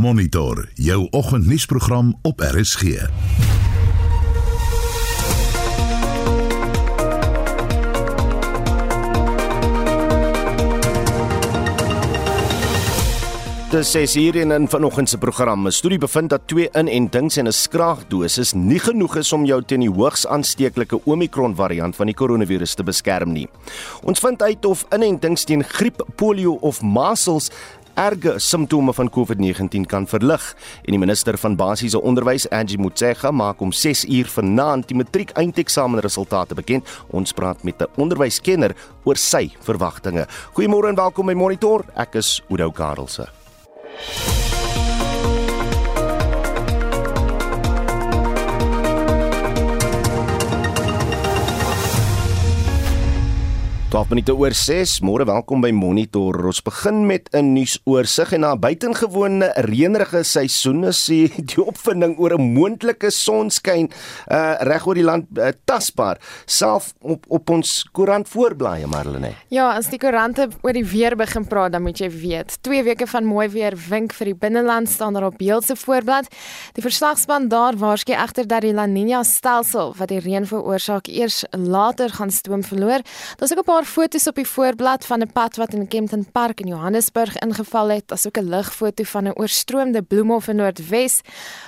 Monitor jou oggendnuusprogram op RSG. Dis 6 uur in 'n vanoggend se program. 'n Studie bevind dat twee inentings en 'n skraagdosis nie genoeg is om jou teen die hoogs aansteeklike Omicron variant van die koronavirus te beskerm nie. Ons vind uit of inentings teen griep, polio of masels erge simptome van COVID-19 kan verlig. En die minister van basiese onderwys, Angie Motshega, maak om 6 uur vanaand die matriek eindeksamenresultate bekend. Ons praat met 'n onderwyskenner oor sy verwagtinge. Goeiemôre en welkom by Monitor. Ek is Oudo Karelse. Top minute oor 6. Môre welkom by Monitor. Ons begin met 'n nuusoorseig en na 'n buitengewone reënerige seisoen is die, opvinding oor 'n moontlike sonskyn uh reg oor die land uh, tasbaar, self op op ons koerant voorblaaie Marlene. Ja, as die koerante oor die weer begin praat, dan moet jy weet, 2 weke van mooi weer wink vir die binneland staan daar op beeld se voorblad. Die verslagspan daar waarskei egter dat die La Nina stelsel wat die reën veroorsaak eers later gaan stroom verloor. Daar's ook 'n paar paar foto's op die voorblad van 'n pad wat in Kempton Park in Johannesburg ingeval het, asook 'n ligfoto van 'n oorstroomde bloemhof in Noordwes.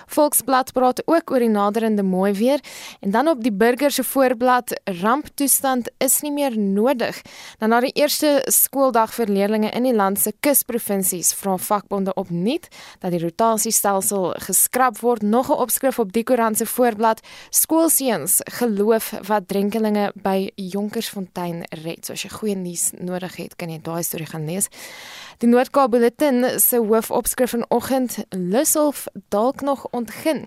Volksblad praat ook oor die naderende mooi weer en dan op die burger se voorblad ramptoestand is nie meer nodig. Dan na die eerste skooldag vir leerders in die land se kusprovinsies vra vakbonde opnuut dat die rotasiestelsel geskraap word. Nog 'n opskrif op die koerant se voorblad: Skoolseuns geloof wat drenkelinge by Jonkersfontein red. So as jy goeie nuus nodig het, kan jy daai storie gaan lees. Die Noord-Kaap Bulletin se hoofopskrif vanoggend lusof dalk nog ontgin.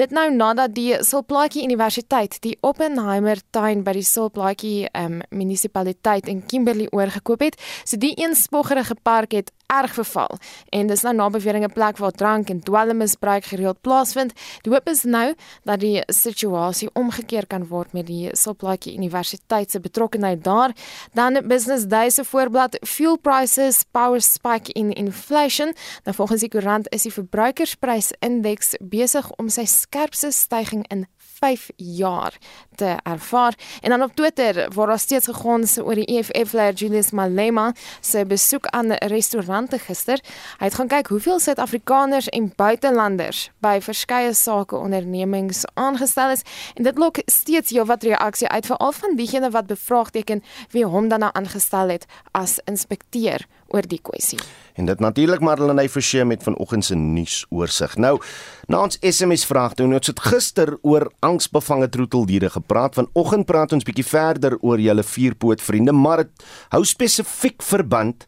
Dit nou nadat die Sulplaatjie Universiteit die Oppenheimer tuin by die Sulplaatjie um, munisipaliteit in Kimberley oorgekoop het. So die een spoggerige park het erg verval en dis nou na beweringe plek waar drank en dwelmmisbruik gereeld plaasvind. Die hoop is nou dat die situasie omgekeer kan word met die Sulplaatjie Universiteit se betrokkeheid daar. Dan Business Day se voorblad fuel prices power spike in inflation. Nou volgens die koerant is die verbruikersprysindeks besig om sy skerpste stygings in 5 jaar te ervaar. En dan op Twitter waar daar steeds gegons oor die EFF leier Julius Malema se besoek aan restaurante gister. Hy het gaan kyk hoeveel Suid-Afrikaners en buitelanders by verskeie sake ondernemings aangestel is en dit lok steeds heelwat reaksie uit veral van diegene wat bevraagteken wie hom dan nou aangestel het as inspekteur oor die kwessie. En dit natuurlik Marlene Forsie met vanoggend se nuus oorsig. Nou, na ons SMS vraag toe, ons het gister oor angsbevange troeteldiere gepraat. Vanoggend praat ons bietjie verder oor julle vierpoot vriende, maar dit hou spesifiek verband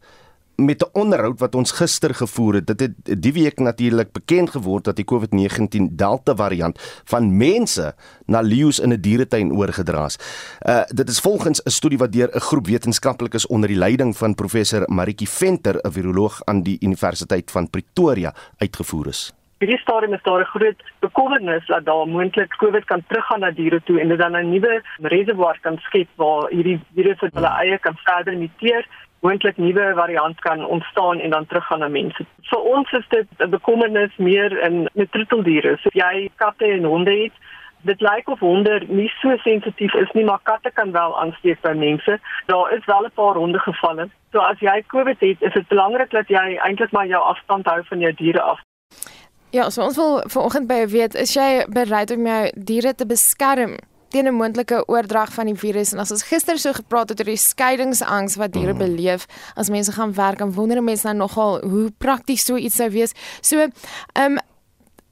met 'n onderhoud wat ons gister gevoer het. Dit het die week natuurlik bekend geword dat die COVID-19 Delta variant van mense na leeu's in 'n dieretuin oorgedra is. Uh dit is volgens 'n studie wat deur 'n groep wetenskaplikes onder die leiding van professor Maritjie Venter, 'n viroloog aan die Universiteit van Pretoria, uitgevoer is. Hierdie stadium is daar 'n groot bekommernis dat daar moontlik COVID kan teruggaan na diere toe en dit dan 'n nuwe reservoir kan skep waar hierdie virus op hulle eie kan verder muteer moontlik nuwe variant kan ontstaan en dan teruggaan na mense. Vir ons is dit 'n bekommernis meer in met troeteldiere. So jy katte en honde het, dit lyk of honde nie so sensitief is nie, maar katte kan wel aansteek by mense. Daar is wel 'n paar honde gevalle. So as jy COVID het, is dit belangrik dat jy eintlik maar jou afstand hou van jou diere af. Ja, so ons wil vanoggend by weet, is jy bereid om jou diere te beskerm? Teen 'n moontlike oordrag van die virus en as ons gister so gepraat het oor die skeidingsangs wat diere mm. beleef as mense gaan werk en wonder mense nou nogal hoe prakties so iets sou wees. So, ehm um,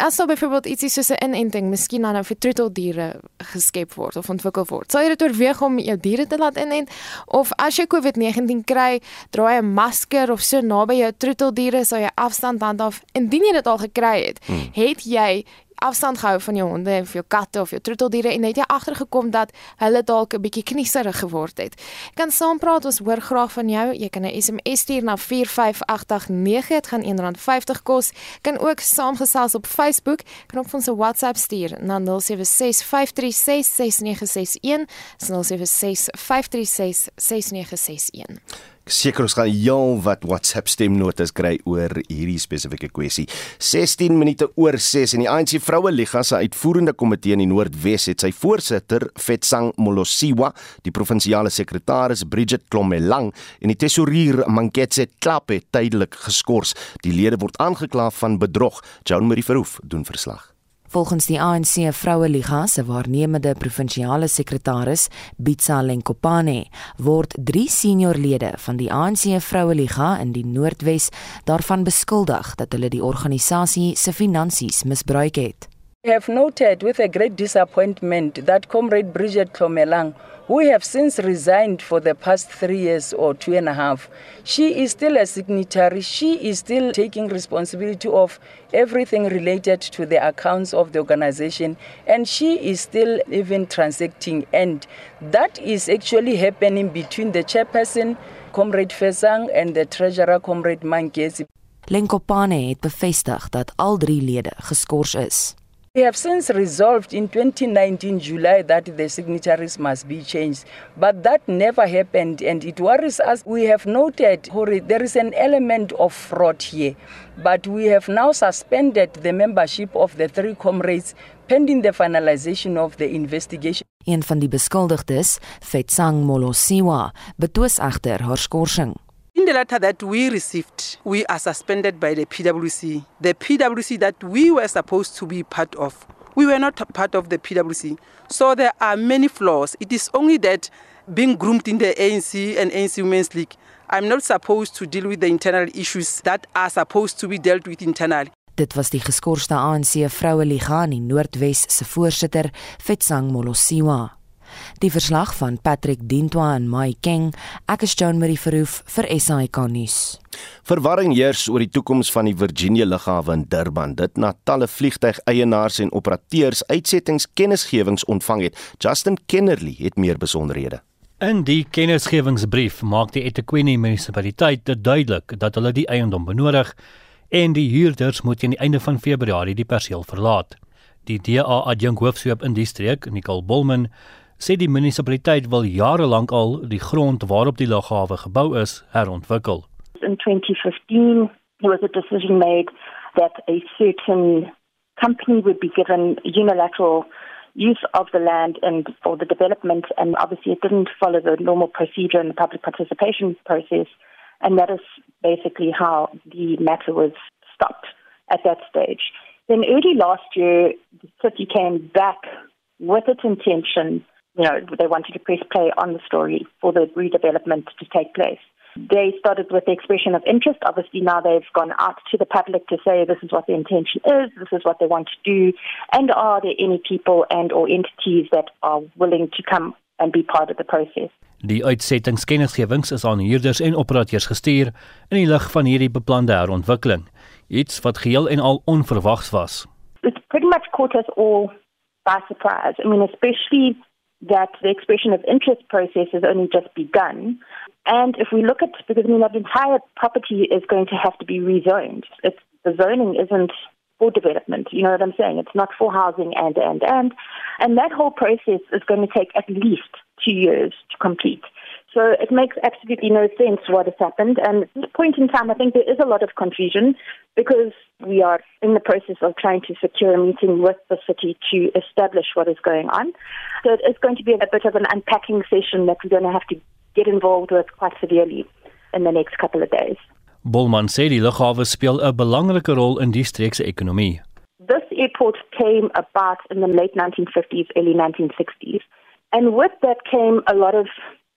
as sou byvoorbeeld ietsie soos 'n inenting miskien nou vir troeteldiere geskep word of ontwikkel word. Sou jy dit oorweeg om jou diere te laat inent of as jy COVID-19 kry, dra jy 'n masker of so naby jou troeteldiere sou jy afstand handhaaf indien jy dit al gekry het. Hmm. Het jy afstand gehou van jou honde en jou katte of jou troeteldiere en het jy agtergekom dat hulle dalk 'n bietjie knieserig geword het. Kan saam praat, ons hoor graag van jou. Jy kan 'n SMS stuur na 45889, dit gaan R1.50 kos. Kan ook saamgesels op Facebook, kan op ons WhatsApp stuur na 0765366961, 0765366961. Seker ons gaan heel wat WhatsApp stemnotas kry oor hierdie spesifieke kwessie. 16 minute oor 6 en die ANC Vroue Liga se uitvoerende komitee in die Noordwes het sy voorsitter Fetsang Molosiwa, die provinsiale sekretaris Bridget Klomelang en die tesourier Manketse Klape tydelik geskort. Die lede word aangekla van bedrog. Joan Marie Verhoef doen verslag. Volgens die ANC Vroue Liga se waarnemende provinsiale sekretaris, Bitsa Lenkopane, word 3 seniorlede van die ANC Vroue Liga in die Noordwes daarvan beskuldig dat hulle die organisasie se finansies misbruik het. We have noted with a great disappointment that Comrade Bridget Klomelang who have since resigned for the past three years or two and a half. She is still a signatory. She is still taking responsibility of everything related to the accounts of the organization, and she is still even transacting. And that is actually happening between the chairperson, Comrade Fesang, and the treasurer, Comrade Mankesi. Lenkopane het bevestig dat al drie lede geskort is. We have since resolved in 2019 July that the signatories must be changed, but that never happened and it worries us. We have noted there is an element of fraud here, but we have now suspended the membership of the three comrades pending the finalization of the investigation. Een van die beskuldigdes, Fetsang Molosiwa, betwis egter haar skorsing. In the letter that we received, we are suspended by the PwC. The PwC that we were supposed to be part of. We were not part of the PwC. So there are many flaws. It is only that being groomed in the ANC and ANC Women's League, I'm not supposed to deal with the internal issues that are supposed to be dealt with internally. Dit was die geskorste ANC Vroue Liga in die Noordwes se voorsitter, Fetsang Molosiwa. Die verslag van Patrick Dintwa en Mai King, ek is Joan Marie Verhoef vir SAK nuus. Verwarring heers oor die toekoms van die Virginia lughawe in Durban. Dit na talle vliegtuigeienaars en operateurs uitsettingskennisgewings ontvang het. Justin Kennerly het meer besonderhede. In die kennisgewingsbrief maak die eThekwini munisipaliteit dit duidelik dat hulle die eiendom benodig en die huurders moet teen die einde van Februarie die perseel verlaat. Die DA adjunk hoofsweep in die streek, Nicole Bolman, sê die munisipaliteit wil jare lank al die grond waarop die lughawe gebou is herontwikkel. In 2015 there was a decision made that a certain company would be given unilateral use of the land and for the development and obviously it didn't follow the normal procedure in the public participation process and that is basically how the matter was stopped at that stage. Then early last year the city came back with its intention you know, they wanted to press play on the story for the redevelopment to take place. They started with the expression of interest. Obviously, now they've gone out to the public to say this is what the intention is, this is what they want to do, and are there any people and or entities that are willing to come and be part of the process. Die uitsettingskennisgewings is aan huurders en operateurs gestuur in die lig van hierdie beplande herontwikkeling, iets wat geheel en al onverwags was. It's pretty much caught us all by surprise. I mean, especially that the expression of interest process has only just begun. And if we look at, because I mean, that entire property is going to have to be rezoned. It's, the zoning isn't for development. You know what I'm saying? It's not for housing and, and, and. And that whole process is going to take at least two years to complete. So it makes absolutely no sense what has happened. And at this point in time, I think there is a lot of confusion because we are in the process of trying to secure a meeting with the city to establish what is going on. So it's going to be a bit of an unpacking session that we're going to have to get involved with quite severely in the next couple of days. Bolman sê die lughawe speel 'n belangrike rol in die streek se ekonomie. This airport came about in the late 1950s, early 1960s. And with that came a lot of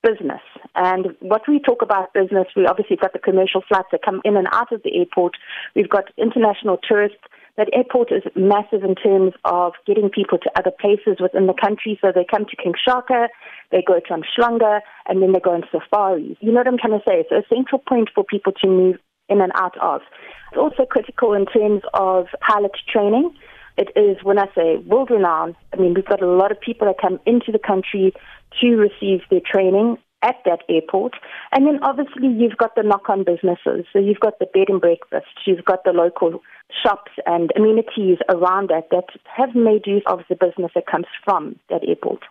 business. And what we talk about business, we obviously got the commercial flights that come in and out of the airport. We've got international tourists. That airport is massive in terms of getting people to other places within the country. So they come to King Shaka, they go to Umhlanga, and then they go on safaris. You know what I'm trying to say? It's a central point for people to move in and out of. It's also critical in terms of pilot training. It is, when I say world renowned, I mean, we've got a lot of people that come into the country to receive their training at that airport. And then obviously you've got the knock on businesses. So you've got the bed and breakfast, you've got the local shops and amenities around that that have made use of the business that comes from that airport.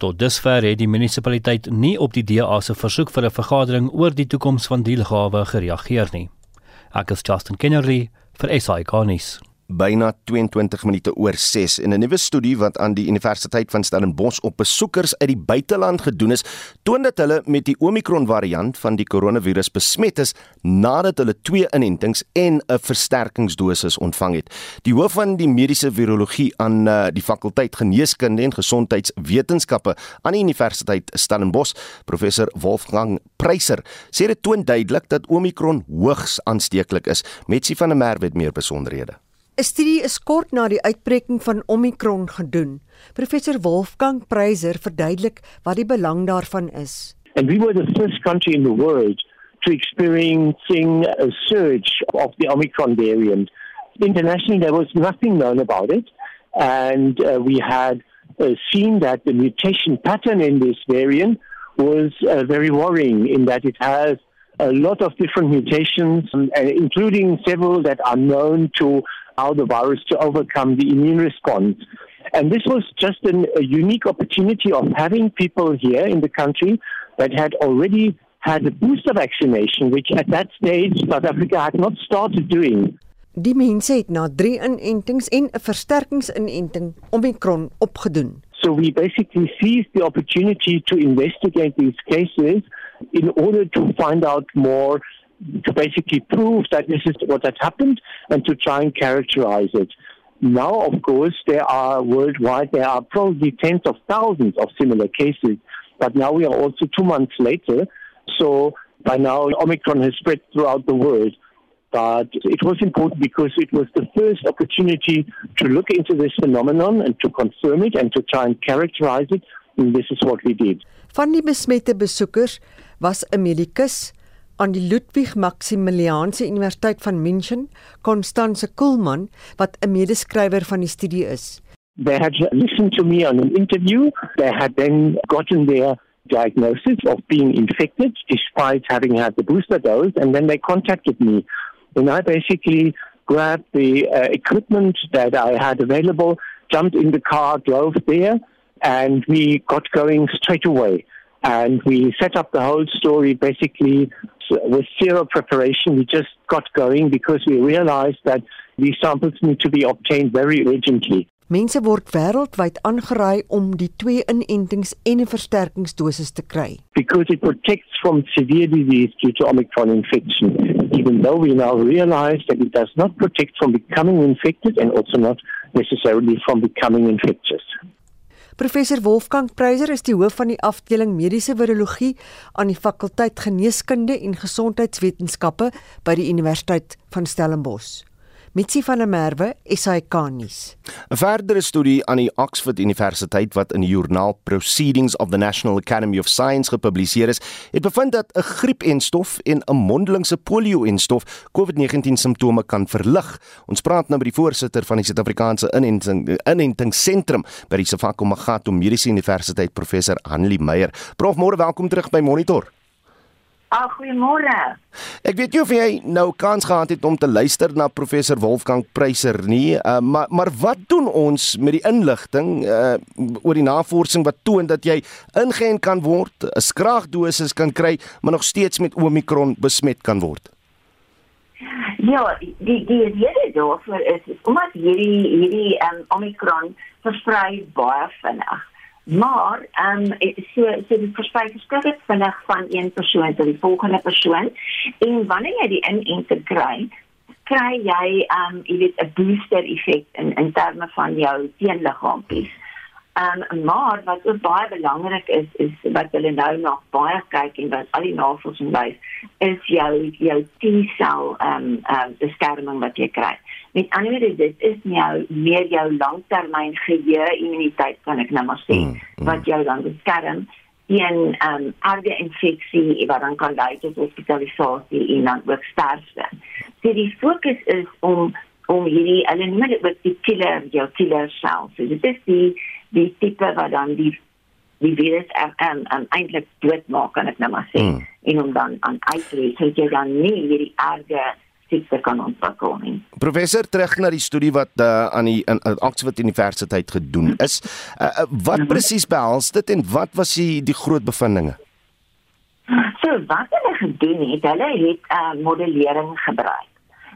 Tot dusver het die munisipaliteit nie op die DA se versoek vir 'n vergadering oor die toekoms van die lughawe gereageer nie. Ek is Justin Kennedy vir SI Garnis byna 22 minute oor 6 en 'n nuwe studie wat aan die Universiteit van Stellenbosch op besoekers uit die buiteland gedoen is, toon dat hulle met die Omicron variant van die koronavirus besmet is nadat hulle twee inentings en 'n versterkingsdosis ontvang het. Die hoof van die mediese virologie aan uh, die fakulteit geneeskunde en gesondheidswetenskappe aan die Universiteit Stellenbosch, professor Wolfgang Preiser, sê dit toon duidelik dat Omicron hoogs aansteeklik is. Metsi van der Merwe het meer besonderhede. 'n Studie is kort na die uitbreking van Omicron gedoen. Professor Wolfgang Preiser verduidelik wat die belang daarvan is. And we were the first country in the world to experiencing a surge of the Omicron variant. Internationally, there was nothing known about it. And uh, we had uh, seen that the mutation pattern in this variant was uh, very worrying in that it has a lot of different mutations, including several that are known to how the virus to overcome the immune response. And this was just an, a unique opportunity of having people here in the country that had already had a booster vaccination, which at that stage South Africa had not started doing. Die mense het na 3 inentings en 'n versterkingsinenting Omicron opgedoen. So we basically seized the opportunity to investigate these cases in order to find out more to basically prove that this is what had happened and to try and characterize it. Now, of course, there are worldwide, there are probably tens of thousands of similar cases, but now we are also two months later. So by now, Omicron has spread throughout the world. But it was important because it was the first opportunity to look into this phenomenon and to confirm it and to try and characterize it. And this is what we did. Van die besmette besoekers was 'n medikus, aan die Ludwig Maximiliaanse Universiteit van München, Constance Kuhlmann, wat 'n medeskrywer van die studie is. They had listened to me on an interview. They had then gotten their diagnosis of being infected despite having had the booster dose, and then they contacted me. And I basically grabbed the uh, equipment that I had available, jumped in the car, drove there, and we got going straight away. And we set up the whole story basically with zero preparation. We just got going because we realized that these samples need to be obtained very urgently. Mense word wêreldwyd aangeraai om die twee inentings en 'n versterkingsdosis te kry. Because it protects from severe disease due to Omicron infection, even though we now realize that it does not protect from becoming infected and also not necessarily from becoming infectious. Professor Wolfgang Preiser is die hoof van die afdeling mediese virologie aan die fakulteit geneeskunde en gesondheidswetenskappe by die Universiteit van Stellenbosch. Mitsi van der Merwe, SAK nuus. 'n Verdere studie aan die Oxford Universiteit wat in die joernaal Proceedings of the National Academy of Science gepubliseer is, het bevind dat 'n griepenstof en 'n mondelingse polio-enstof COVID-19 simptome kan verlig. Ons praat nou met die voorsitter van die Suid-Afrikaanse Inenting Inentingsentrum by die Sefako Magato Mediese Universiteit, professor Hanlie Meyer. Prof, môre welkom terug by Monitor. Ah, goeiemôre. Ek weet nie of jy nou kans gehad het om te luister na professor Wolfgang Preiser nie, uh, maar maar wat doen ons met die inligting uh, oor die navorsing wat toon dat jy ingeënt kan word, 'n skraagdosis kan kry, maar nog steeds met Omicron besmet kan word? Ja, die die rede daarvoor is, is omdat hierdie hierdie um, Omicron versprei baie vinnig. Maar ehm um, so so die versprei verskriklik vinnig van een persoon tot die volgende persoon en wanneer jy die inenting kry, kry jy ehm um, jy weet 'n booster effek in in terme van jou teenliggaampies. Ehm um, maar wat ook baie belangrik is is wat hulle nou nog baie kyk en wat al die navorsing wys is jou jou T-sel ehm um, ehm um, beskerming wat jy kry. Met ander woorde, dit is nou meer jou langtermyn geheue immuniteit kan ek nou maar sê mm, mm. wat jou dan beskerm teen ehm um, erge infeksie wat dan kan lei tot hospitalisasie en dan ook sterfte. So die fokus is om om hierdie hulle noem dit ook die killer jou killer cells. So dit is die die tipe wat dan die die virus en en, en eintlik doodmaak kan ek nou maar sê mm. en om dan aan uit te lê so jy dan nie hierdie erge siekte kan ontwikkel nie. Professor, terug na die studie wat uh, aan die in, in Oxford Universiteit gedoen is. Uh, uh, wat -hmm. presies behels dit en wat was die die groot bevindinge? So wat hulle gedoen het, hulle het 'n uh, modellering gebruik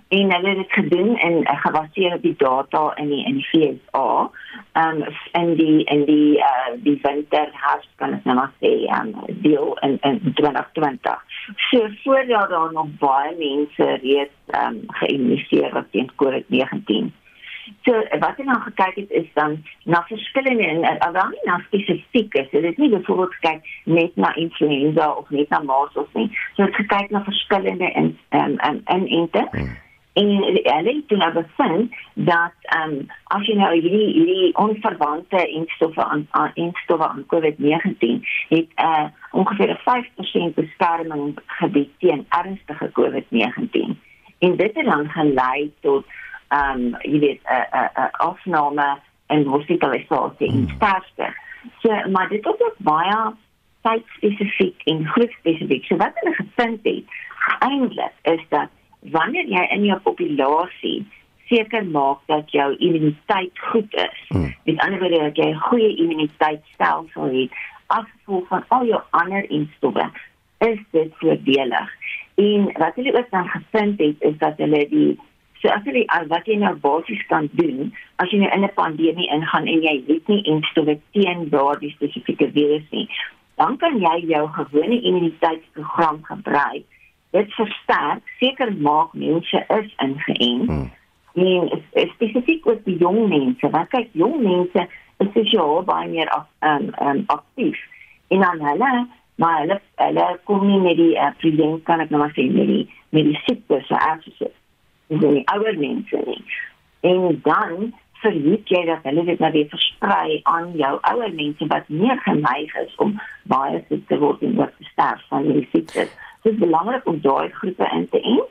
en hulle het dit gedoen en uh, gebaseer op die data in die in die FSA um in die in die uh die winter herfst kan ek nou maar sê um deel in in 2020. So voordat daar nog baie mense reeds um geïnitieer wat teen COVID-19. So wat ek nou gekyk het is dan na verskillende en alhoewel nie na spesifieke, so dit is nie byvoorbeeld kyk net na influenza of net na measles nie. So het gekyk na verskillende in um in in intent. Hmm en hulle het nou bevind dat ehm um, as jy nou hierdie hierdie onverwante instowwe aan instowwe aan COVID-19 het uh, ongeveer 'n 5% beskerming gebied teen ernstige COVID-19 en dit het dan gelei tot ehm um, jy weet 'n uh, 'n uh, afname in hospitalisasie en hmm. sterfte. So maar dit is ook baie tyd spesifiek en groep spesifiek. So wat hulle gevind het eintlik is dat wanneer jy in jou populasie seker maak dat jou immuniteit goed is. Hmm. Met ander woorde dat jy 'n goeie immuniteitstelsel het as gevolg van al jou ander instowwe, is dit voordelig. En wat hulle ook dan gevind het is dat hulle die so as jy al wat jy nou basies kan doen as jy nou in 'n pandemie ingaan en jy het nie instowwe teen daardie spesifieke virus nie, dan kan jy jou gewone immuniteitsprogram gebruik dit versterk seker maak mense is ingeënt. Hmm. En spesifiek oor die jong mense, want kyk jong mense is sosiaal baie meer af um, um, aktief. En dan hulle maar hulle hulle kom nie met die uh, president kan ek nou maar sê met die met die siekte so afsit. Dis nie ouer mense nie. En dan verhoed jy dat hulle dit nou weer versprei aan jou ouer mense wat meer geneig is om baie siek te word en wat te sterf van hierdie siektes dit is belangrik om daai groepe in te en.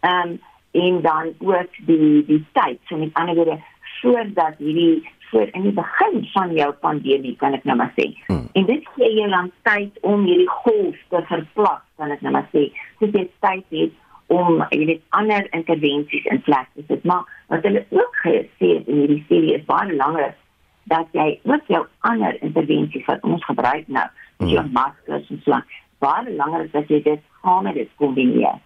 Ehm um, en dan ook die die tyd, so met ander woorde, voordat hierdie voor in die begin van jou pandemie kan ek nou maar sê. Hmm. En dit gee jou dan tyd om hierdie golf te verplas, kan ek nou maar sê. Dis jy tyd het om hierdie ander intervensies in plek te sit. Maar wat hulle ook gesê het in hierdie serie is baie belangrik dat jy ook jou ander intervensies wat ons gebruik nou, hmm. jou maskers en so baie belangrik dat jy dit dit kombineer.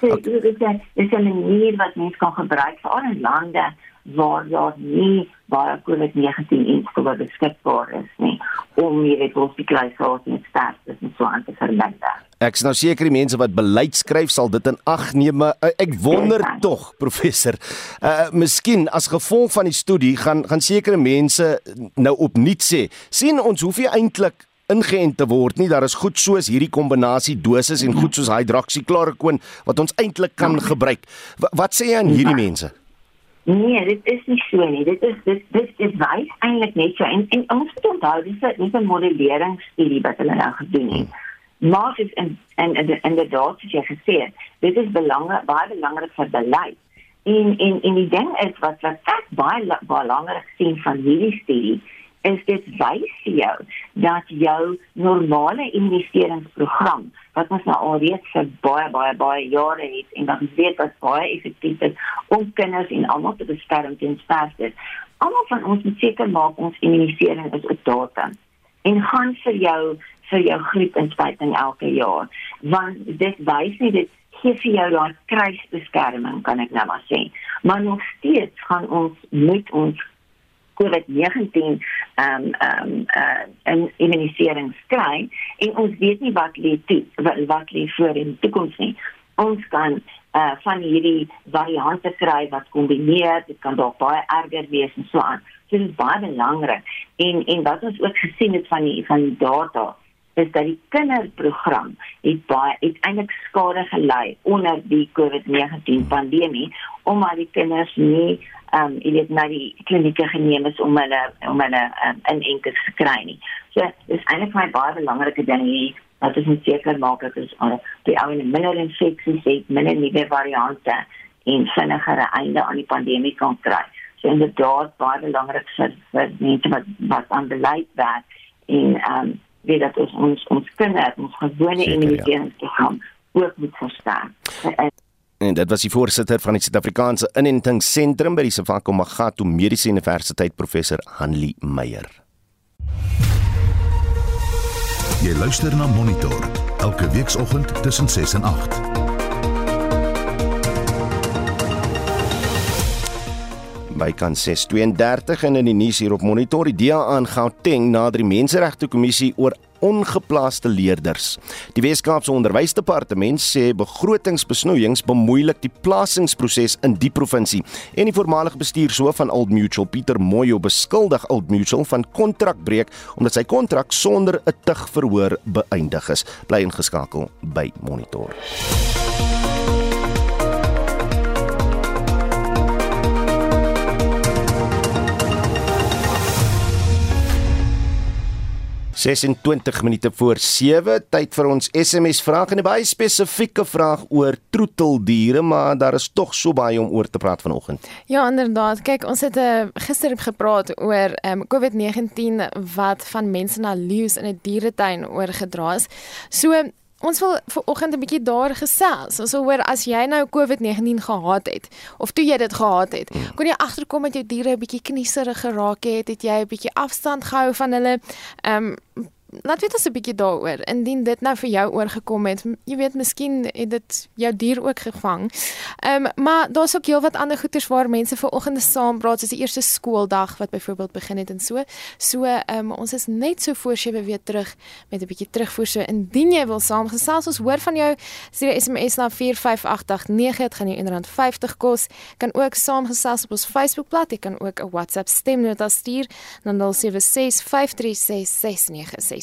So, okay. dit is 'n dis 'n manier wat mens kan gebruik vir al die lande waar daar nie baie COVID-19 instowwe beskikbaar is nie om hierdie hospitalisasie en sterftes en so aan te verminder. Ek is nou seker die mense wat beleid skryf sal dit in ag neem. Eh, ek wonder ja, tog, professor, uh miskien as gevolg van die studie gaan gaan sekere mense nou opnuut sê, sien ons hoef nie eintlik ingeënt te word nie. Daar is goed soos hierdie kombinasie dosis en goed soos hydroksikloroquine wat ons eintlik kan gebruik. W wat sê jy aan hierdie mense? Nee, dit is nie so nie. Dit is dit dit is wys eintlik net so en, en ons moet onthou dis 'n dis 'n modelleringsstudie wat hulle nou gedoen het. Maar is en en en die data wat jy gesê het, dit is belangrik baie belangrik vir beleid. En en en die ding is wat wat ek baie baie belangrik sien van hierdie studie is dit wys vir jou dat jou normale immuniseringsprogram wat ons nou al reeds vir baie baie baie jare het en dat ons weet dat baie effektief is om kinders en almal te beskerm teen sterfte. Almal van ons moet seker maak ons immunisering is op datum en gaan vir jou vir jou griepinspuiting elke jaar want dit wys nie dit gee vir jou daai kruisbeskerming kan ek nou maar sê maar nog steeds gaan ons met ons COVID-19 ehm um, ehm um, uh, in immunisering kry en ons weet nie wat lê toe wat, lê voor in die toekoms nie. Ons kan uh, van hierdie variante kry wat kombineer, dit kan dalk baie erger wees en so aan. So dit is baie belangrik. En en wat ons ook gesien het van die van die data is dat die kinderprogram het baie eintlik skade gelei onder die COVID-19 pandemie omdat die kinders nie ehm um, jy weet na die klinieke geneem is om hulle om hulle um, in enkels te kry nie. So dis eintlik my baie belangrike ding hier dat ons seker maak dat ons uh, die ou en minder infeksies het, minder nuwe variante en vinniger einde aan die pandemie kan kry. So inderdaad baie belangrik vir vir mense wat wat aan beleid werk en ehm um, weet dat ons ons ons kinders ons gewone immuniteitsprogram ja. ook moet verstaan. En, En dit was die voorsitter van die Suid-Afrikaanse Inentingsentrum by die Sefako Magato Mediese Universiteit professor Hanli Meyer. Jy luister na Monitor elke weekoggend tussen 6 en 8. by kan 632 en in die nuus hier op monitor die DA aan Gauteng nader die menseregte kommissie oor ongeplaaste leerders. Die Wes-Kaapse Onderwysdepartement sê begrotingsbesnoeiings bemoeilik die plasingsproses in die provinsie. En die voormalige bestuurshoof van Old Mutual, Pieter Moyo, beskuldig Old Mutual van kontrakbreuk omdat sy kontrak sonder 'n tug verhoor beëindig is. Bly ingeskakel by Monitor. 26 minute voor 7 tyd vir ons SMS vraag en 'n baie spesifieke vraag oor troeteldiere maar daar is tog so baie om oor te praat vanoggend. Ja inderdaad kyk ons het uh, gister gepraat oor um, COVID-19 wat van mense na leeu's in 'n dieretuin oorgedra is. So Ons wil vanoggend 'n bietjie daar gesels. Ons hoor as jy nou COVID-19 gehad het of toe jy dit gehad het, hmm. kon jy agterkom met jou diere 'n bietjie knieserig geraak het, het jy 'n bietjie afstand gehou van hulle. Ehm um, laat weet ons 'n bietjie daaroor. Indien dit nou vir jou oorgekom het, jy weet miskien het dit jou dier ook gevang. Ehm um, maar daar's ook heelwat ander goeters waar mense ver oggende saam praat, soos die eerste skooldag wat byvoorbeeld begin het en so. So ehm um, ons is net so voor 7 weer terug met 'n bietjie terugvoer. So indien jy wil saamgesels, ons hoor van jou, stuur 'n SMS na 45889. Dit gaan jou R1.50 kos. Kan ook saamgesels op ons Facebookblad. Jy kan ook 'n WhatsApp stemnota stuur na 076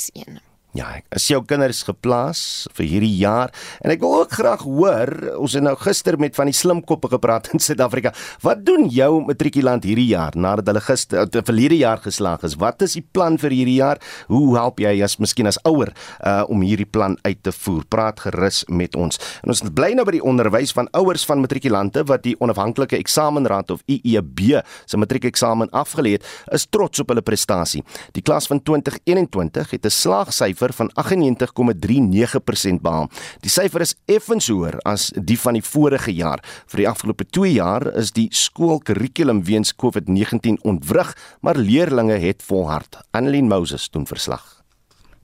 In. Ja, is jou kinders geplaas vir hierdie jaar en ek wil ook graag hoor, ons het nou gister met van die slimkoppe gepraat in Suid-Afrika. Wat doen jou matrikulant hierdie jaar nadat hulle gister die verlede jaar geslaag is? Wat is die plan vir hierdie jaar? Hoe help jy as miskien as ouer uh om hierdie plan uit te voer? Praat gerus met ons. En ons bly nou by die onderwys van ouers van matrikulante wat die onafhanklike eksamenraad of IEB se matriekeksamen afgelê het, is trots op hulle prestasie. Die klas van 2021 het 'n slaagsyfer syfer van 98,39% behaal. Die syfer is effens hoër as die van die vorige jaar. Vir die afgelope 2 jaar is die skoolkurrikulum weens COVID-19 ontwrig, maar leerders het volhard. Annelien Moses doen verslag.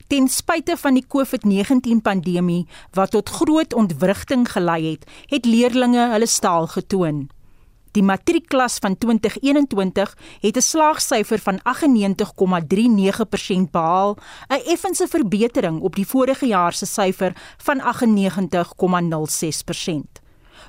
Ten spyte van die COVID-19 pandemie wat tot groot ontwrigting gelei het, het leerders hulle staal getoon. Die matriekklas van 2021 het 'n slaagsyfer van 98,39% behaal, 'n effense verbetering op die vorige jaar se syfer van 98,06%.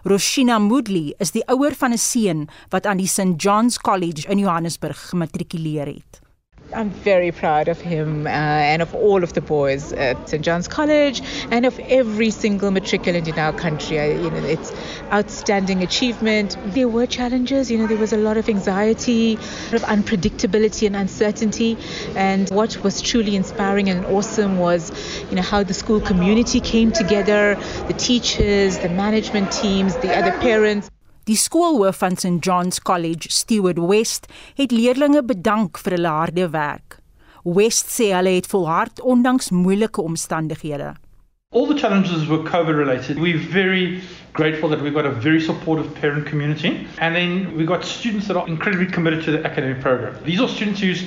Roshina Moodley is die ouer van 'n seun wat aan die St John's College in Johannesburg gematrikuleer het. I'm very proud of him uh, and of all of the boys at St. John's College and of every single matriculant in our country. I, you know, it's outstanding achievement. There were challenges, you know, there was a lot of anxiety, a lot of unpredictability and uncertainty. And what was truly inspiring and awesome was, you know, how the school community came together, the teachers, the management teams, the other parents. Die skoolhoof van St John's College, Stewart West, het leerders bedank vir hulle harde werk. West sê hulle het volhard ondanks moeilike omstandighede. All the challenges were COVID related. We're very grateful that we've got a very supportive parent community. And then we've got students that are incredibly committed to the academic program. These are students who's,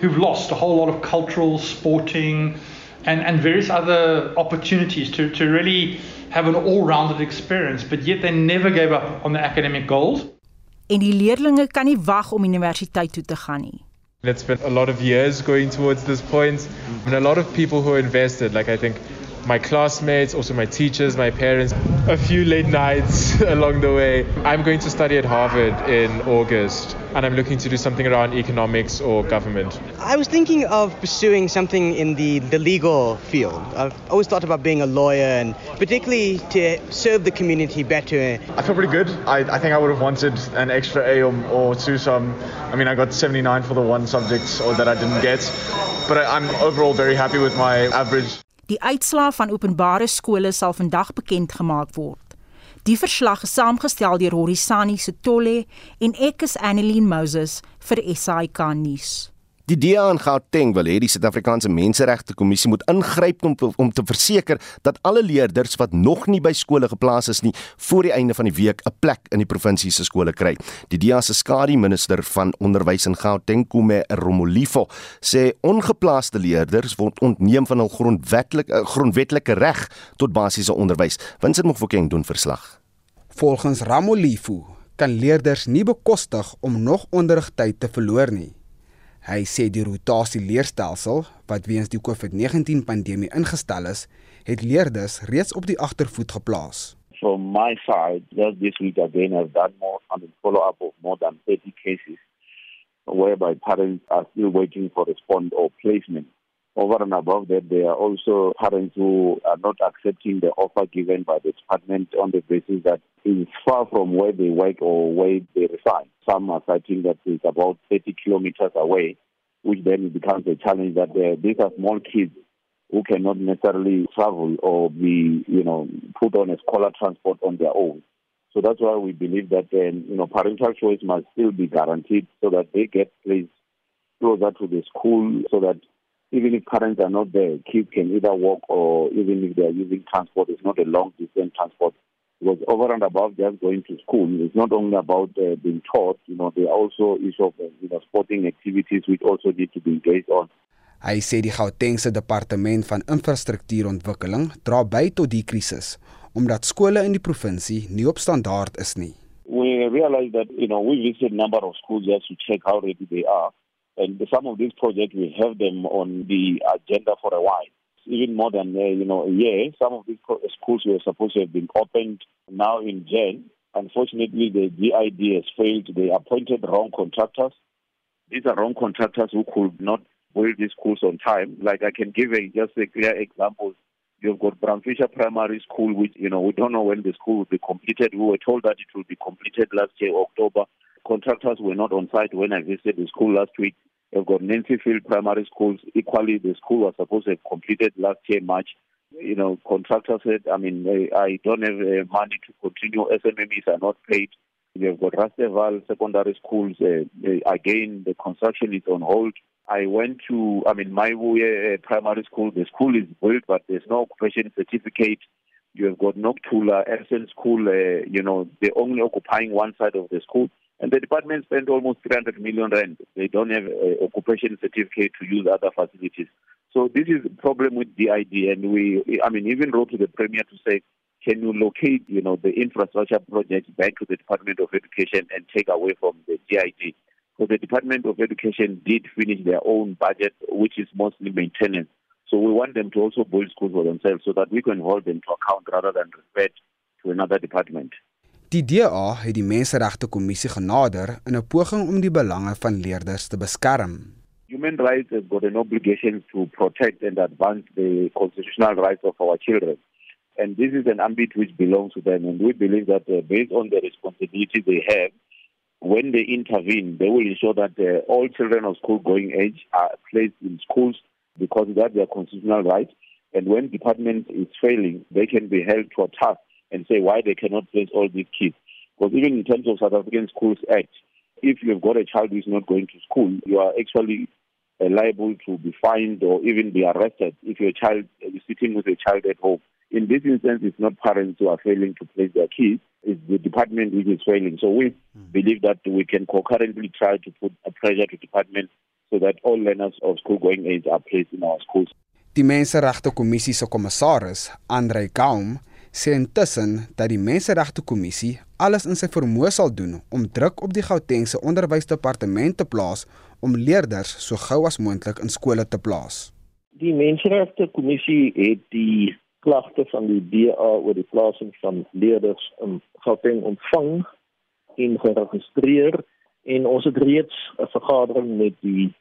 who've lost a whole lot of cultural, sporting, and, and various other opportunities to, to really have an all-rounded experience, but yet they never gave up on the academic goals. En die leerders kan nie wag om universiteit toe te gaan nie. It's been a lot of years going towards this point and a lot of people who invested like I think my classmates, also my teachers, my parents, a few late nights along the way. I'm going to study at Harvard in August and I'm looking to do something around economics or government. I was thinking of pursuing something in the, the legal field. I've always thought about being a lawyer and particularly to serve the community better. I feel pretty good. I, I think I would have wanted an extra A or, or two. So I'm, I mean, I got 79 for the one subject or that I didn't get. But I, I'm overall very happy with my average. Die uitslae van openbare skole sal vandag bekend gemaak word. Die verslag is saamgestel deur Horisani Setolle en ek is Annelien Moses vir SAK nuus. Die DA in Gauteng wil hê die Suid-Afrikaanse Menseregte Kommissie moet ingryp om om te verseker dat alle leerders wat nog nie by skole geplaas is nie, voor die einde van die week 'n plek in die provinsie se skole kry. Die DA se skadu minister van onderwys in Gauteng, Kume Romolifo, sê ongeplaaste leerders word ontneem van hul grondwetlike grondwetlike reg tot basiese onderwys. Vincent Mofokeng doen verslag. Volgens Ramolifo kan leerders nie bekostig om nog onderrigtyd te verloor nie. Hy sê die rotasie leerstelsel wat weens die COVID-19 pandemie ingestel is, het leerders reeds op die agtervoet geplaas. From my side, just this week again I've done more on the follow-up of more than 30 cases whereby parents are still waiting for response or placement. Over and above that, there are also parents who are not accepting the offer given by the department on the basis that it is far from where they work or where they reside. Some are citing that it's about 30 kilometers away, which then becomes a challenge that uh, these are small kids who cannot necessarily travel or be, you know, put on a scholar transport on their own. So that's why we believe that, um, you know, parental choice must still be guaranteed so that they get placed closer to the school so that even if parents are not there, kids can either walk or even if they are using transport, it's not a long distance transport. Because over and above just going to school, it's not only about uh, being taught, you know, there are also issues of uh, you know, sporting activities which also need to be engaged on. Hy sê die Gautengse departement van infrastruktuurontwikkeling dra by tot die krisis omdat skole in die provinsie nie op standaard is nie. We realize that you know we visit number of schools just to check how ready they are And some of these projects, we have them on the agenda for a while, even more than uh, you know a year. Some of these schools were supposed to have been opened now in Jan. Unfortunately, the GID has failed. They appointed wrong contractors. These are wrong contractors who could not build these schools on time. Like I can give a, just a clear example. You've got Brown Fisher Primary School, which you know we don't know when the school will be completed. We were told that it will be completed last year, October. Contractors were not on site when I visited the school last week. We've got Nancy Field Primary Schools. Equally, the school was supposed to have completed last year, March. You know, contractors said, I mean, I don't have uh, money to continue. SMMEs are not paid. We've got Rasteval Secondary Schools. Uh, again, the construction is on hold. I went to, I mean, my uh, primary school. The school is built, but there's no occupation certificate. You have got Noctula, Ersen School, uh, you know, they're only occupying one side of the school. And the department spent almost 300 million rand. They don't have an occupation certificate to use other facilities. So this is a problem with DID. And we, I mean, even wrote to the Premier to say, can you locate, you know, the infrastructure projects back to the Department of Education and take away from the DID? So the Department of Education did finish their own budget, which is mostly maintenance. So we want them to also build schools for themselves so that we can hold them to account rather than refer to another department. Die DA het die Menseregte Kommissie genader in 'n poging om die belange van leerders te beskerm. Human rights have got an obligation to protect and advance the constitutional rights of our children. And this is an ambit which belongs to them. And we believe that uh, based on the responsibility they have, when they intervene, they will ensure that uh, all children of school going age are placed in schools because that's their constitutional right. And when department is failing, they can be held to a task and say why they cannot place all these kids. Because even in terms of South African Schools Act, if you've got a child who's not going to school, you are actually uh, liable to be fined or even be arrested if your child is sitting with a child at home. In this instance, it's not parents who are failing to place their kids, it's the department which is failing. So we mm. believe that we can concurrently try to put a pressure to the department so that all learners of school going age are placed in our schools. Die Menseregte Kommissie se kommissaris, Andre Gaum, sê intussen dat die Menseregte Kommissie alles in sy vermoë sal doen om druk op die Gautengse Onderwysdepartement te plaas om leerders so gou as moontlik in skole te plaas. Die Menseregte Kommissie het die klagte van die DA oor die plasing van leerders in Gauteng ontvang en geregistreer en ons het reeds 'n vergadering met die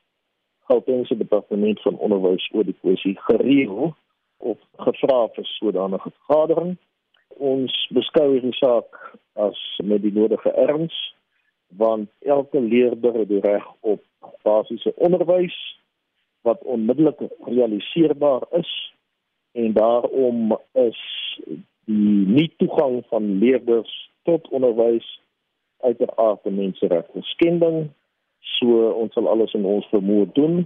Gautengse Departement van Onderwys oor die kwessie gereël of gevra vir sodanige vergadering. Ons beskou hierdie saak as met die nodige erns want elke leerder het die reg op basiese onderwys wat onmiddellik realiseerbaar is en daarom is die nie toegang van leerders tot onderwys uiteraard 'n menseregte skending So ons sal alles in ons vermoë doen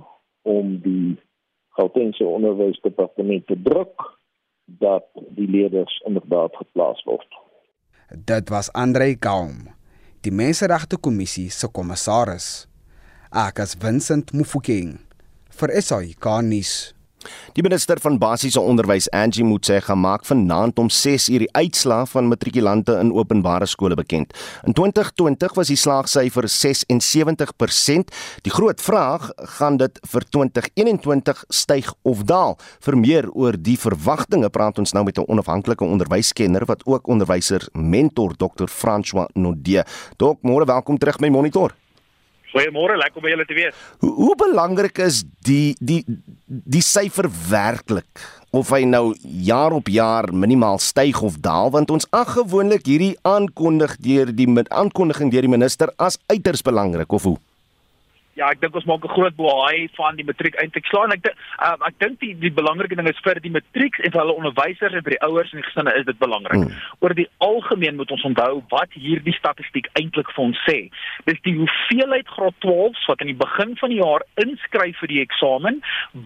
om die Gautengse onderwysdepartement te druk dat die leerders inderdaad geplaas word. Dit was Andre Gaum, die Menseregte Kommissie se kommissaris. Ek as Vincent Mufokeng vir SAK nuus. Die minister van basiese onderwys, Angie Motshega, maak vanaand om 6:00 die uitslae van matrikulante in openbare skole bekend. In 2020 was die slaagsyfer 76%. Die groot vraag, gaan dit vir 2021 styg of daal? Vir meer oor die verwagtinge praat ons nou met 'n onafhanklike onderwyskenner wat ook onderwyser mentor Dr. François Nodé. Dok, môre welkom terug by Monitor. Goeiemôre, lekker om julle te wees. Hoe, hoe belangrik is die die die syfer werklik? Of hy nou jaar op jaar minimaal styg of daal want ons ag gewoonlik hierdie aankondig deur die aankondiging deur die minister as uiters belangrik of hoe? Ja, ek dink ons maak 'n groot boei van die matriek eintlik slaan. Ek um, ek dink die die belangrike ding is vir die matriek en vir hulle onderwysers en vir die ouers en die gesinne is dit belangrik. Hmm. Oor die algemeen moet ons onthou wat hierdie statistiek eintlik vir ons sê. Dis die hoeveelheid graad 12s wat aan die begin van die jaar inskryf vir die eksamen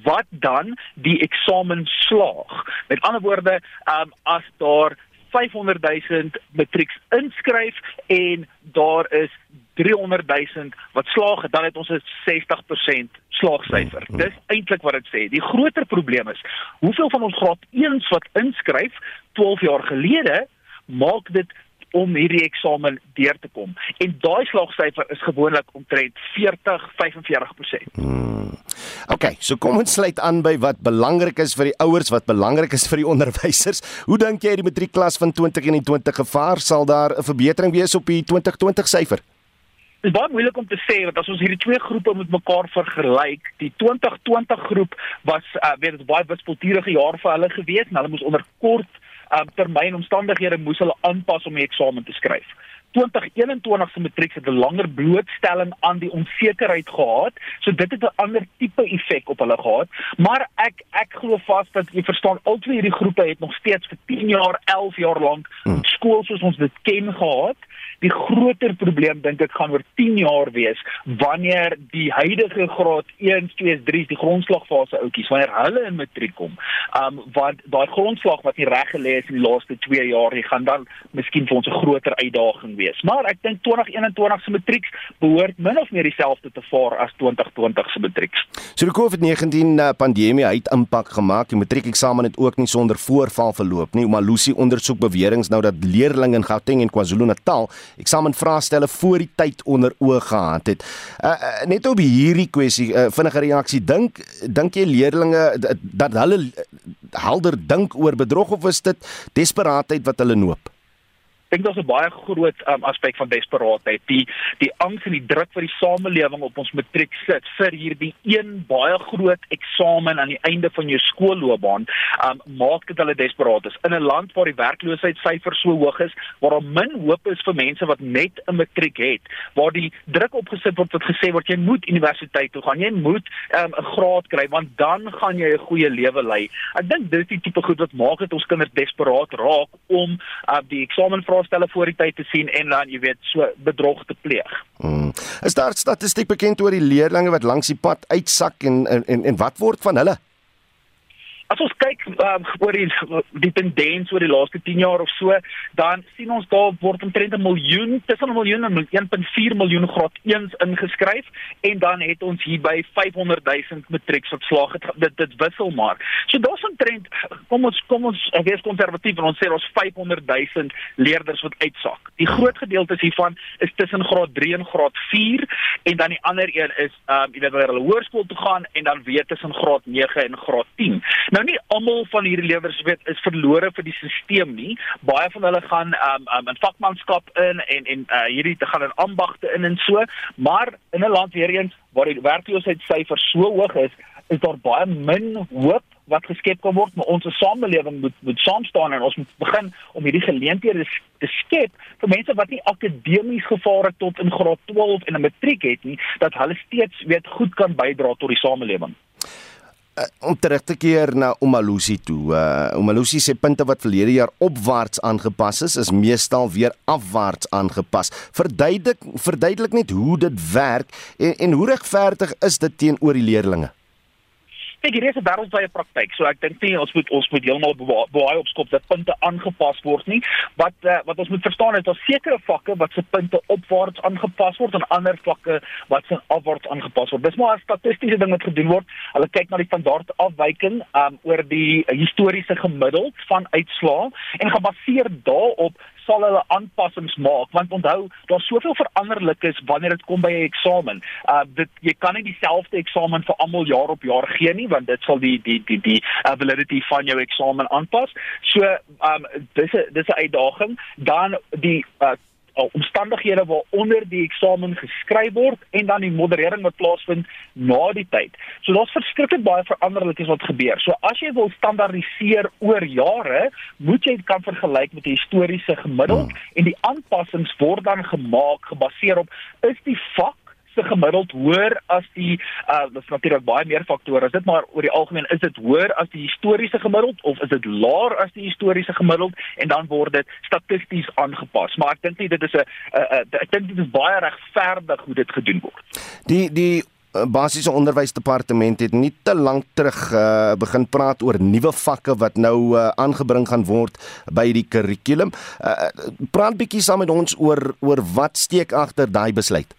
wat dan die eksamen slaag. Met ander woorde, um, as daar 500 000 matrieks inskryf en daar is 300 000 wat slaag, dan het ons 'n 60% slaagsyfer. Mm -hmm. Dis eintlik wat dit sê. Die groter probleem is, hoeveel van ons graad 1s wat inskryf 12 jaar gelede maak dit om hierdie eksamen deur te kom. En daai slaagsyfer is gewoonlik omtrent 40-45%. Hmm. OK, so kom ons sluit aan by wat belangrik is vir die ouers, wat belangrik is vir die onderwysers. Hoe dink jy die matriekklas van 2021 gevaar sal daar 'n verbetering wees op die 2020 syfer? Dit is baie moeilik om te sê want as ons hierdie twee groepe met mekaar vergelyk, die 2020 groep was uh, weet dit baie wispelturige jaar vir hulle gewees en hulle moes onder kort uh, termyn omstandighede moes hulle aanpas om die eksamen te skryf. 2021 se matriek het 'n langer blootstelling aan die onsekerheid gehad, so dit het 'n ander tipe effek op hulle gehad, maar ek ek glo vas dat jy verstaan al twee hierdie groepe het nog steeds vir 10 jaar, 11 jaar lank hmm. skool soos ons dit ken gehad. Die groter probleem dink ek gaan oor 10 jaar wees wanneer die huidige graad 1, 2, 3, die grondslagfase oudjies wanneer hulle in matriek kom. Um want daai grondslag wat nie reg gelê is in die laaste 2 jaar, jy gaan dan miskien vir ons 'n groter uitdaging wees. Maar ek dink 2021 se matriek behoort min of meer dieselfde te vaar as 2020 se matriek. So die COVID-19 uh, pandemie het impak gemaak. Die matriekeksamen het ook nie sonder voorval verloop nie. Omalusi ondersoek beweringe nou dat leerders in Gauteng en KwaZulu-Natal eksamenvraestelle voor die tyd onder oog gehad het. Uh, uh, net op hierdie kwessie, uh, vinnige reaksie, dink dink jy leerders dat hulle helder dink oor bedrog of is dit desperaatheid wat hulle noop? Dink daar's 'n baie groot um, aspek van desperaatheid. Die die angs en die druk wat die samelewing op ons matriek sit vir hierdie een baie groot eksamen aan die einde van jou skoolloopbaan, um, maak dit hulle desperaat is. In 'n land waar die werkloosheidssyfer so hoog is, waar daar min hoop is vir mense wat net 'n matriek het, waar die druk opgesit word wat gesê word jy moet universiteit toe gaan, jy moet um, 'n um, graad kry want dan gaan jy 'n goeie lewe lei. Ek dink dis die tipe goed wat maak dit ons kinders desperaat raak om uh, die eksamen vraestelle voor die tyd te sien en dan jy weet so bedrog te pleeg. Hmm. Is daar statistiek bekend oor die leerders wat langs die pad uitsak en en en wat word van hulle? As ons kyk um, oor die die tendens oor die laaste 10 jaar of so, dan sien ons daar word omtrent 'n miljoen, tussen 'n miljoen en 1.4 miljoen graad 1s ingeskryf en dan het ons hier by 500 000 matrieks wat slaag het. Dit dit wissel maar. So daar's 'n trend. Kom ons kom ons wees konservatief en ons sê ons 500 000 leerders wat uitsak. Die groot gedeelte hiervan is tussen graad 3 en graad 4 en dan die ander een is um, jy weet waar hulle hoërskool toe gaan en dan weer tussen graad 9 en graad 10. Nou nie almal van hierdie leerders weet is verlore vir die stelsel nie. Baie van hulle gaan um, um in vakmanskap in en en uh, hierdie te gaan in ambagte in en so, maar in 'n land weer eens waar die werkloosheidsyfer so hoog is, is daar baie min hoop wat geskep kan word, maar ons samelewing moet moet saam staan en ons moet begin om hierdie geleenthede te skep vir mense wat nie akademies gevaar het tot in graad 12 en 'n matriek het nie, dat hulle steeds weet goed kan bydra tot die samelewing. Uh, om terug te keer na Omalusi toe. Uh, Omalusi sê punte wat verlede jaar opwaarts aangepas is, is meestal weer afwaarts aangepas. Verduidelik verduidelik net hoe dit werk en, en hoe regverdig is dit teenoor die leerders? Kyk hier is 'n wêreldwye praktyk. So ek dink nie ons moet ons moet heeltemal baie opskop dat punte aangepas word nie. Wat uh, wat ons moet verstaan is daar sekere vakke wat se punte opwaarts aangepas word en ander vakke wat se afwaarts aangepas word. Dis maar 'n statistiese ding wat gedoen word. Hulle kyk na die standaard afwyking um oor die historiese gemiddeld van uitslae en gebaseer daarop sal hulle aanpassings maak want onthou daar's soveel veranderlikes wanneer dit kom by 'n eksamen. Uh dit jy kan nie dieselfde eksamen vir almal jaar op jaar gee nie want dit sal die die die die uh, validity van jou eksamen aanpas. So um dis 'n dis 'n uitdaging. Dan die uh uh, omstandighede waaronder die eksamen geskryf word en dan die moderering wat plaasvind na die tyd. So daar's verskriklik baie veranderlikes wat gebeur. So as jy wil standaardiseer oor jare, moet jy dit kan vergelyk met die historiese gemiddeld hmm. en die aanpassings word dan gemaak gebaseer op is die vak se gemiddeld hoër as die uh dis natuurlik baie meer faktore. Is dit maar oor die algemeen is dit hoër as die historiese gemiddeld of is dit laer as die historiese gemiddeld en dan word dit statisties aangepas. Maar ek dink nie dit is 'n ek dink dit is baie regverdig hoe dit gedoen word. Die die basiese onderwysdepartement het nie te lank terug uh, begin praat oor nuwe vakke wat nou uh, aangebring gaan word by die kurrikulum. Uh, praat bietjie saam met ons oor oor wat steek agter daai besluit.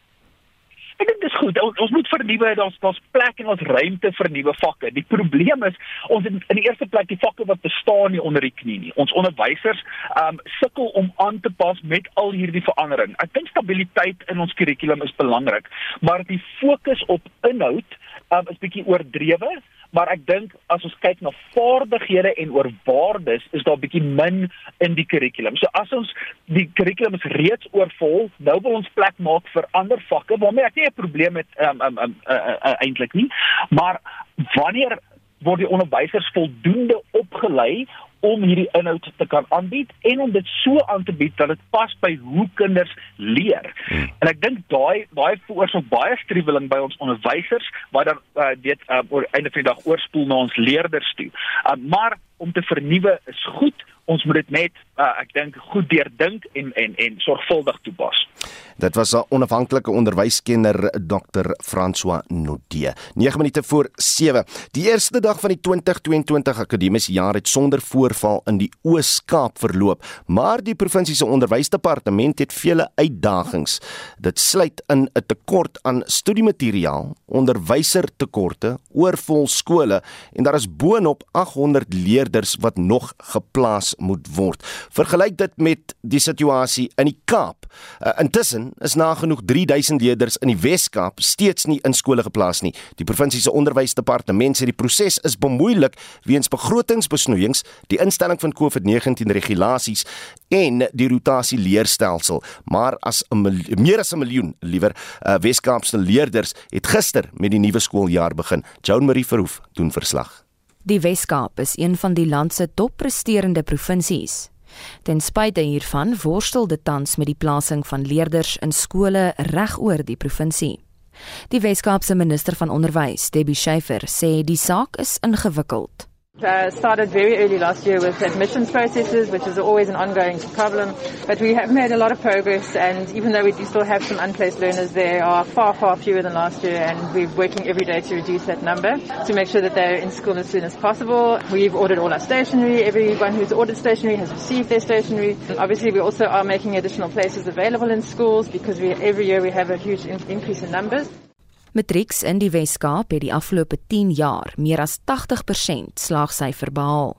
Ek dink dis goed. Ons, ons moet vernuwe. Daar's daar's plek en ons ruimte vir nuwe vakke. Die probleem is ons het in die eerste plek die vakke wat bestaan nie onder die knie nie. Ons onderwysers um sukkel om aan te pas met al hierdie verandering. Ek dink stabiliteit in ons kurrikulum is belangrik, maar die fokus op inhoud um is bietjie oordrewe maar ek dink as ons kyk na vaardighede en oor waardes is daar bietjie min in die kurrikulum. So as ons die kurrikulum is reeds oorvol, nou wil ons plek maak vir ander vakke waarmee ek nie 'n probleem het um, um, um, uh, uh, uh, eintlik nie, maar wanneer word die onderwysers voldoende opgelei om hierdie inhoud te kan aanbied en om dit so aan te bied dat dit pas by hoe kinders leer. Hmm. En ek dink daai daai veroorsaak baie striweling by ons onderwysers wat dan uh, weet uh, oor einde van die dag oorspoel na ons leerders toe. Uh, maar om te vernuwe is goed. Ons moet dit net uh, ek dink goed deurdink en en en sorgvuldig toepas. Dit was 'n onafhanklike onderwyskenner Dr. François Nodie. 9 minute voor 7. Die eerste dag van die 2022 akademiese jaar het sonder voorval in die Oos-Kaap verloop, maar die provinsie se onderwysdepartement het vele uitdagings. Dit sluit in 'n tekort aan studiemateriaal, onderwysertekorte, oorvol skole en daar is boonop 800 leerders wat nog geplaas moet word. Vergelyk dit met die situasie in die Kaap. Uh, intussen is nagenoeg 3000 leerders in die Wes-Kaap steeds nie in skole geplaas nie. Die provinsie se onderwysdepartement sê die proses is bemoeilik weens begrotingsbesnoeiings, die instelling van COVID-19 regulasies en die rotasie leerstelsel. Maar as 'n meer as 'n miljoen liewer uh, Wes-Kaapse leerders het gister met die nuwe skooljaar begin. Joan Marie Verhoef doen verslag. Die Wes-Kaap is een van die land se toppresterende provinsies. Ten spyte hiervan worstel dit tans met die plasing van leerders in skole regoor die provinsie. Die Weskaapse minister van onderwys, Debbie Schiefer, sê die saak is ingewikkeld. Uh, started very early last year with admissions processes, which is always an ongoing problem. But we have made a lot of progress, and even though we do still have some unplaced learners, there are far, far fewer than last year, and we're working every day to reduce that number to make sure that they're in school as soon as possible. We've ordered all our stationery. Everyone who's ordered stationery has received their stationery. Obviously, we also are making additional places available in schools because we, every year we have a huge in increase in numbers. Matrieks in die Wes-Kaap het die afgelope 10 jaar meer as 80% slaagsyfer behaal.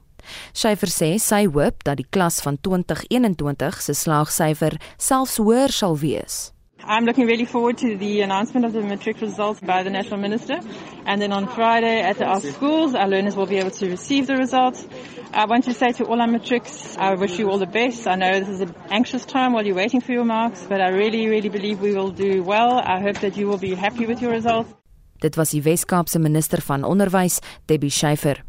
Syfer sê sy hoop dat die klas van 2021 se slaagsyfer selfs hoër sal wees. I'm looking really forward to the announcement of the matric results by the National Minister. And then on Friday at our schools, our learners will be able to receive the results. I want to say to all our matrics, I wish you all the best. I know this is an anxious time while you're waiting for your marks, but I really, really believe we will do well. I hope that you will be happy with your results. Dit was die Wes-Kaapse minister van onderwys, Debbie Schiefer.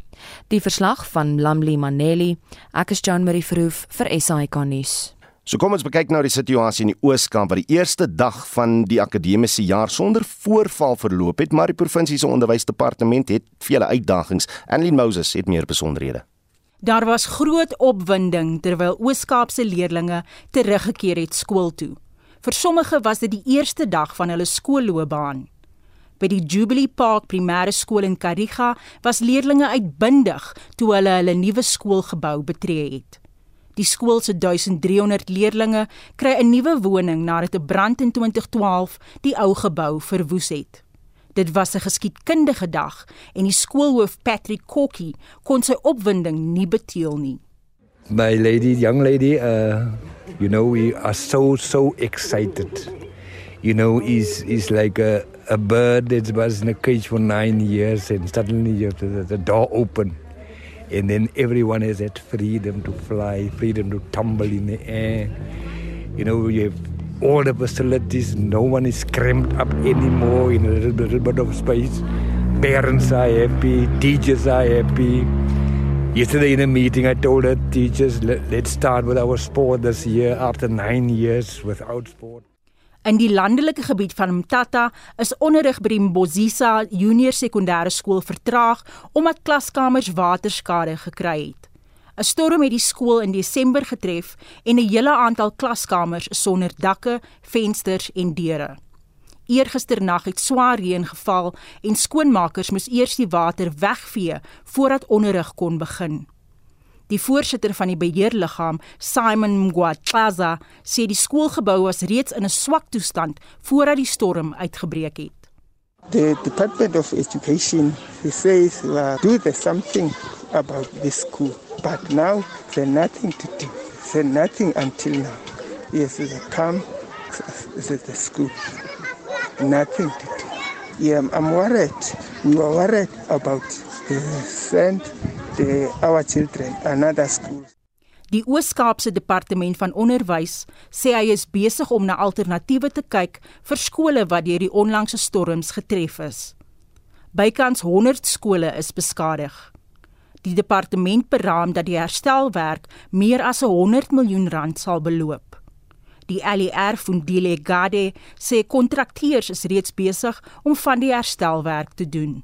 Die verslag van Lamli Maneli, ek is Jean Marie Verhoef vir SAK nuus. So kom ons kyk nou die situasie in die Oos-Kaap waar die eerste dag van die akademiese jaar sonder voorval verloop het, maar die provinsie se onderwysdepartement het vele uitdagings. Annelien Moses het meer besonderhede. Daar was groot opwinding terwyl Oos-Kaapse leerdlinge teruggekeer het skool toe. Vir sommige was dit die eerste dag van hulle skoolloopbaan. By die Jubilee Park Primêre Skool in Kariga was leerdlinge uitbundig toe hulle hulle nuwe skoolgebou betree het. Die skool se 1300 leerdlinge kry 'n nuwe woning nadat 'n brand in 2012 die ou gebou verwoes het. Dit was 'n geskiedkundige dag en die skoolhoof Patrick Kokkie kon sy opwinding nie beteël nie. My lady, young lady, uh you know we are so so excited. You know is is like a a bird that was in a cage for 9 years and suddenly have the, the door open and then everyone has that freedom to fly, freedom to tumble in the air. You know, you have all the facilities, no one is cramped up anymore in a little, little bit of space. Parents are happy, teachers are happy. Yesterday in a meeting, I told the teachers, Let, let's start with our sport this year after nine years without sport. In die landelike gebied van Mtata is onderrig by die Mbozisa Junior Sekondêre Skool vertraag omdat klaskamers waterskade gekry het. 'n Storm het die skool in Desember getref en 'n hele aantal klaskamers sonder dakke, vensters en deure. Eergisternag het swaar reën geval en skoonmakers moes eers die water wegvee voordat onderrig kon begin. Die voorsitter van die beheerliggaam, Simon Mgwatlaza, sê die skoolgebou was reeds in 'n swak toestand voordat die storm uitgebreek het. The Department of Education says we uh, do the something about this school, but now there's nothing to do. There's nothing until now. Yes, they come to the school. Nothing to do. Yeah, I'm worried. We are worried about the send the, our children another school. Die Oos-Kaapse Departement van Onderwys sê hy is besig om na alternatiewe te kyk vir skole wat deur die onlangse storms getref is. Bykans 100 skole is beskadig. Die departement beraam dat die herstelwerk meer as 100 miljoen rand sal beloop. Die LER Fundile Gade sê kontrakteurs is reeds besig om van die herstelwerk te doen.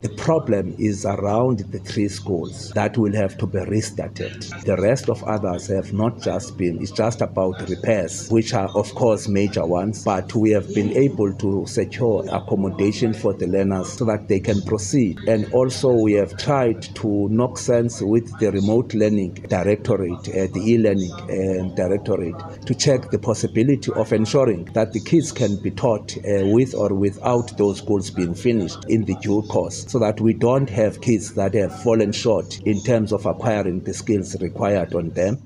The problem is around the three schools that will have to be restarted. The rest of others have not just been, it's just about repairs, which are, of course, major ones, but we have been able to secure accommodation for the learners so that they can proceed. And also, we have tried to knock sense with the remote learning directorate, uh, the e learning uh, directorate, to check the possibility of ensuring that the kids can be taught uh, with or without those schools being finished in the due course. So that we don't have kids that have fallen short in terms of acquiring the skills required on them.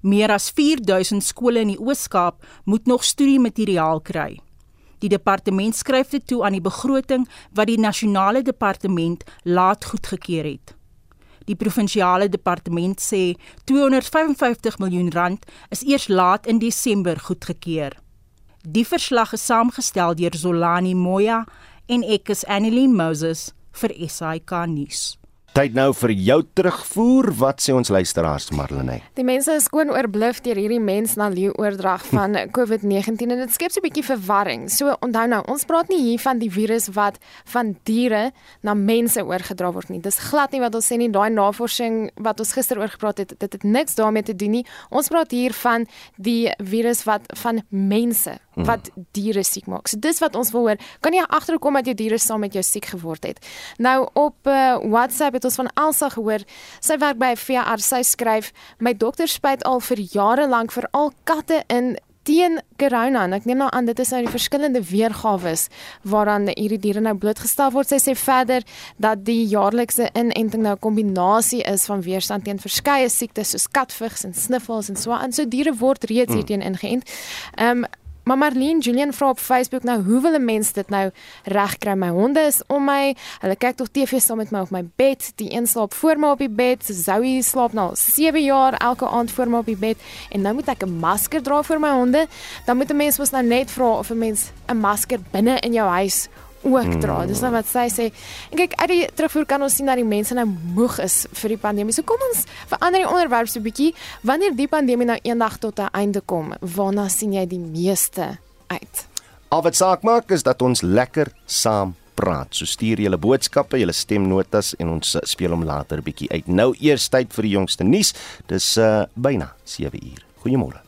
Meer as 4000 skole in die Oos-Kaap moet nog studiemateriaal kry. Die departement skryf dit toe aan die begroting wat die nasionale departement laat goedgekeur het. Die provinsiale departement sê 255 miljoen rand is eers laat in Desember goedgekeur. Die verslag is saamgestel deur Zolani Moya en ek is Annelien Moses vir SAK nuus. Tyd nou vir jou terugvoer. Wat sê ons luisteraars Marlene? Die mense is skoon oorbluf deur hierdie mens na leeu oordrag van COVID-19 en dit skep so 'n bietjie verwarring. So onthou nou, ons praat nie hier van die virus wat van diere na mense oorgedra word nie. Dis glad nie wat ons sê nie. Daai navorsing wat ons gister oor gepraat het, dit het niks daarmee te doen nie. Ons praat hier van die virus wat van mense. Wat diere siek maak. So dis wat ons wil hoor. Kan jy agterkom dat jou diere saam met jou siek geword het? Nou op uh, WhatsApp het ons van Elsa gehoor. Sy werk by 'n veearts. Sy skryf: "My dokter spuit al vir jare lank vir al katte in teen corona en ek neem nou aan dit is nou die verskillende weergawe waaraan hierdie diere nou blootgestel word. Sy sê verder dat die jaarlikse inenting nou 'n kombinasie is van weerstand teen verskeie siektes soos katvigs en sniffels en so aan. So diere word reeds hmm. hierteen ingeënt. Ehm um, Maar Marlene Julian vra op Facebook nou, hoe wil 'n mens dit nou regkry? My honde is om my. Hulle kyk tog TV saam met my op my bed. Die een slaap voor my op die bed. Zoe slaap nou 7 jaar elke aand voor my op die bed en nou moet ek 'n masker dra vir my honde. Dan moet 'n mens mos nou net vra of 'n mens 'n masker binne in jou huis ook dra. Dis nou wat sy sê. En kyk, uit die terugvoer kan ons sien dat die mense nou moeg is vir die pandemie. So kom ons verander die onderwerp so 'n bietjie. Wanneer die pandemie nou eendag tot 'n einde kom, waarna sien jy die meeste uit? Al wat saak maak is dat ons lekker saam praat. So stuur julle boodskappe, julle stemnotas en ons uh, speel hom later bietjie uit. Nou eers tyd vir die jongste nuus. Dis uh byna 7 uur. Goeiemôre.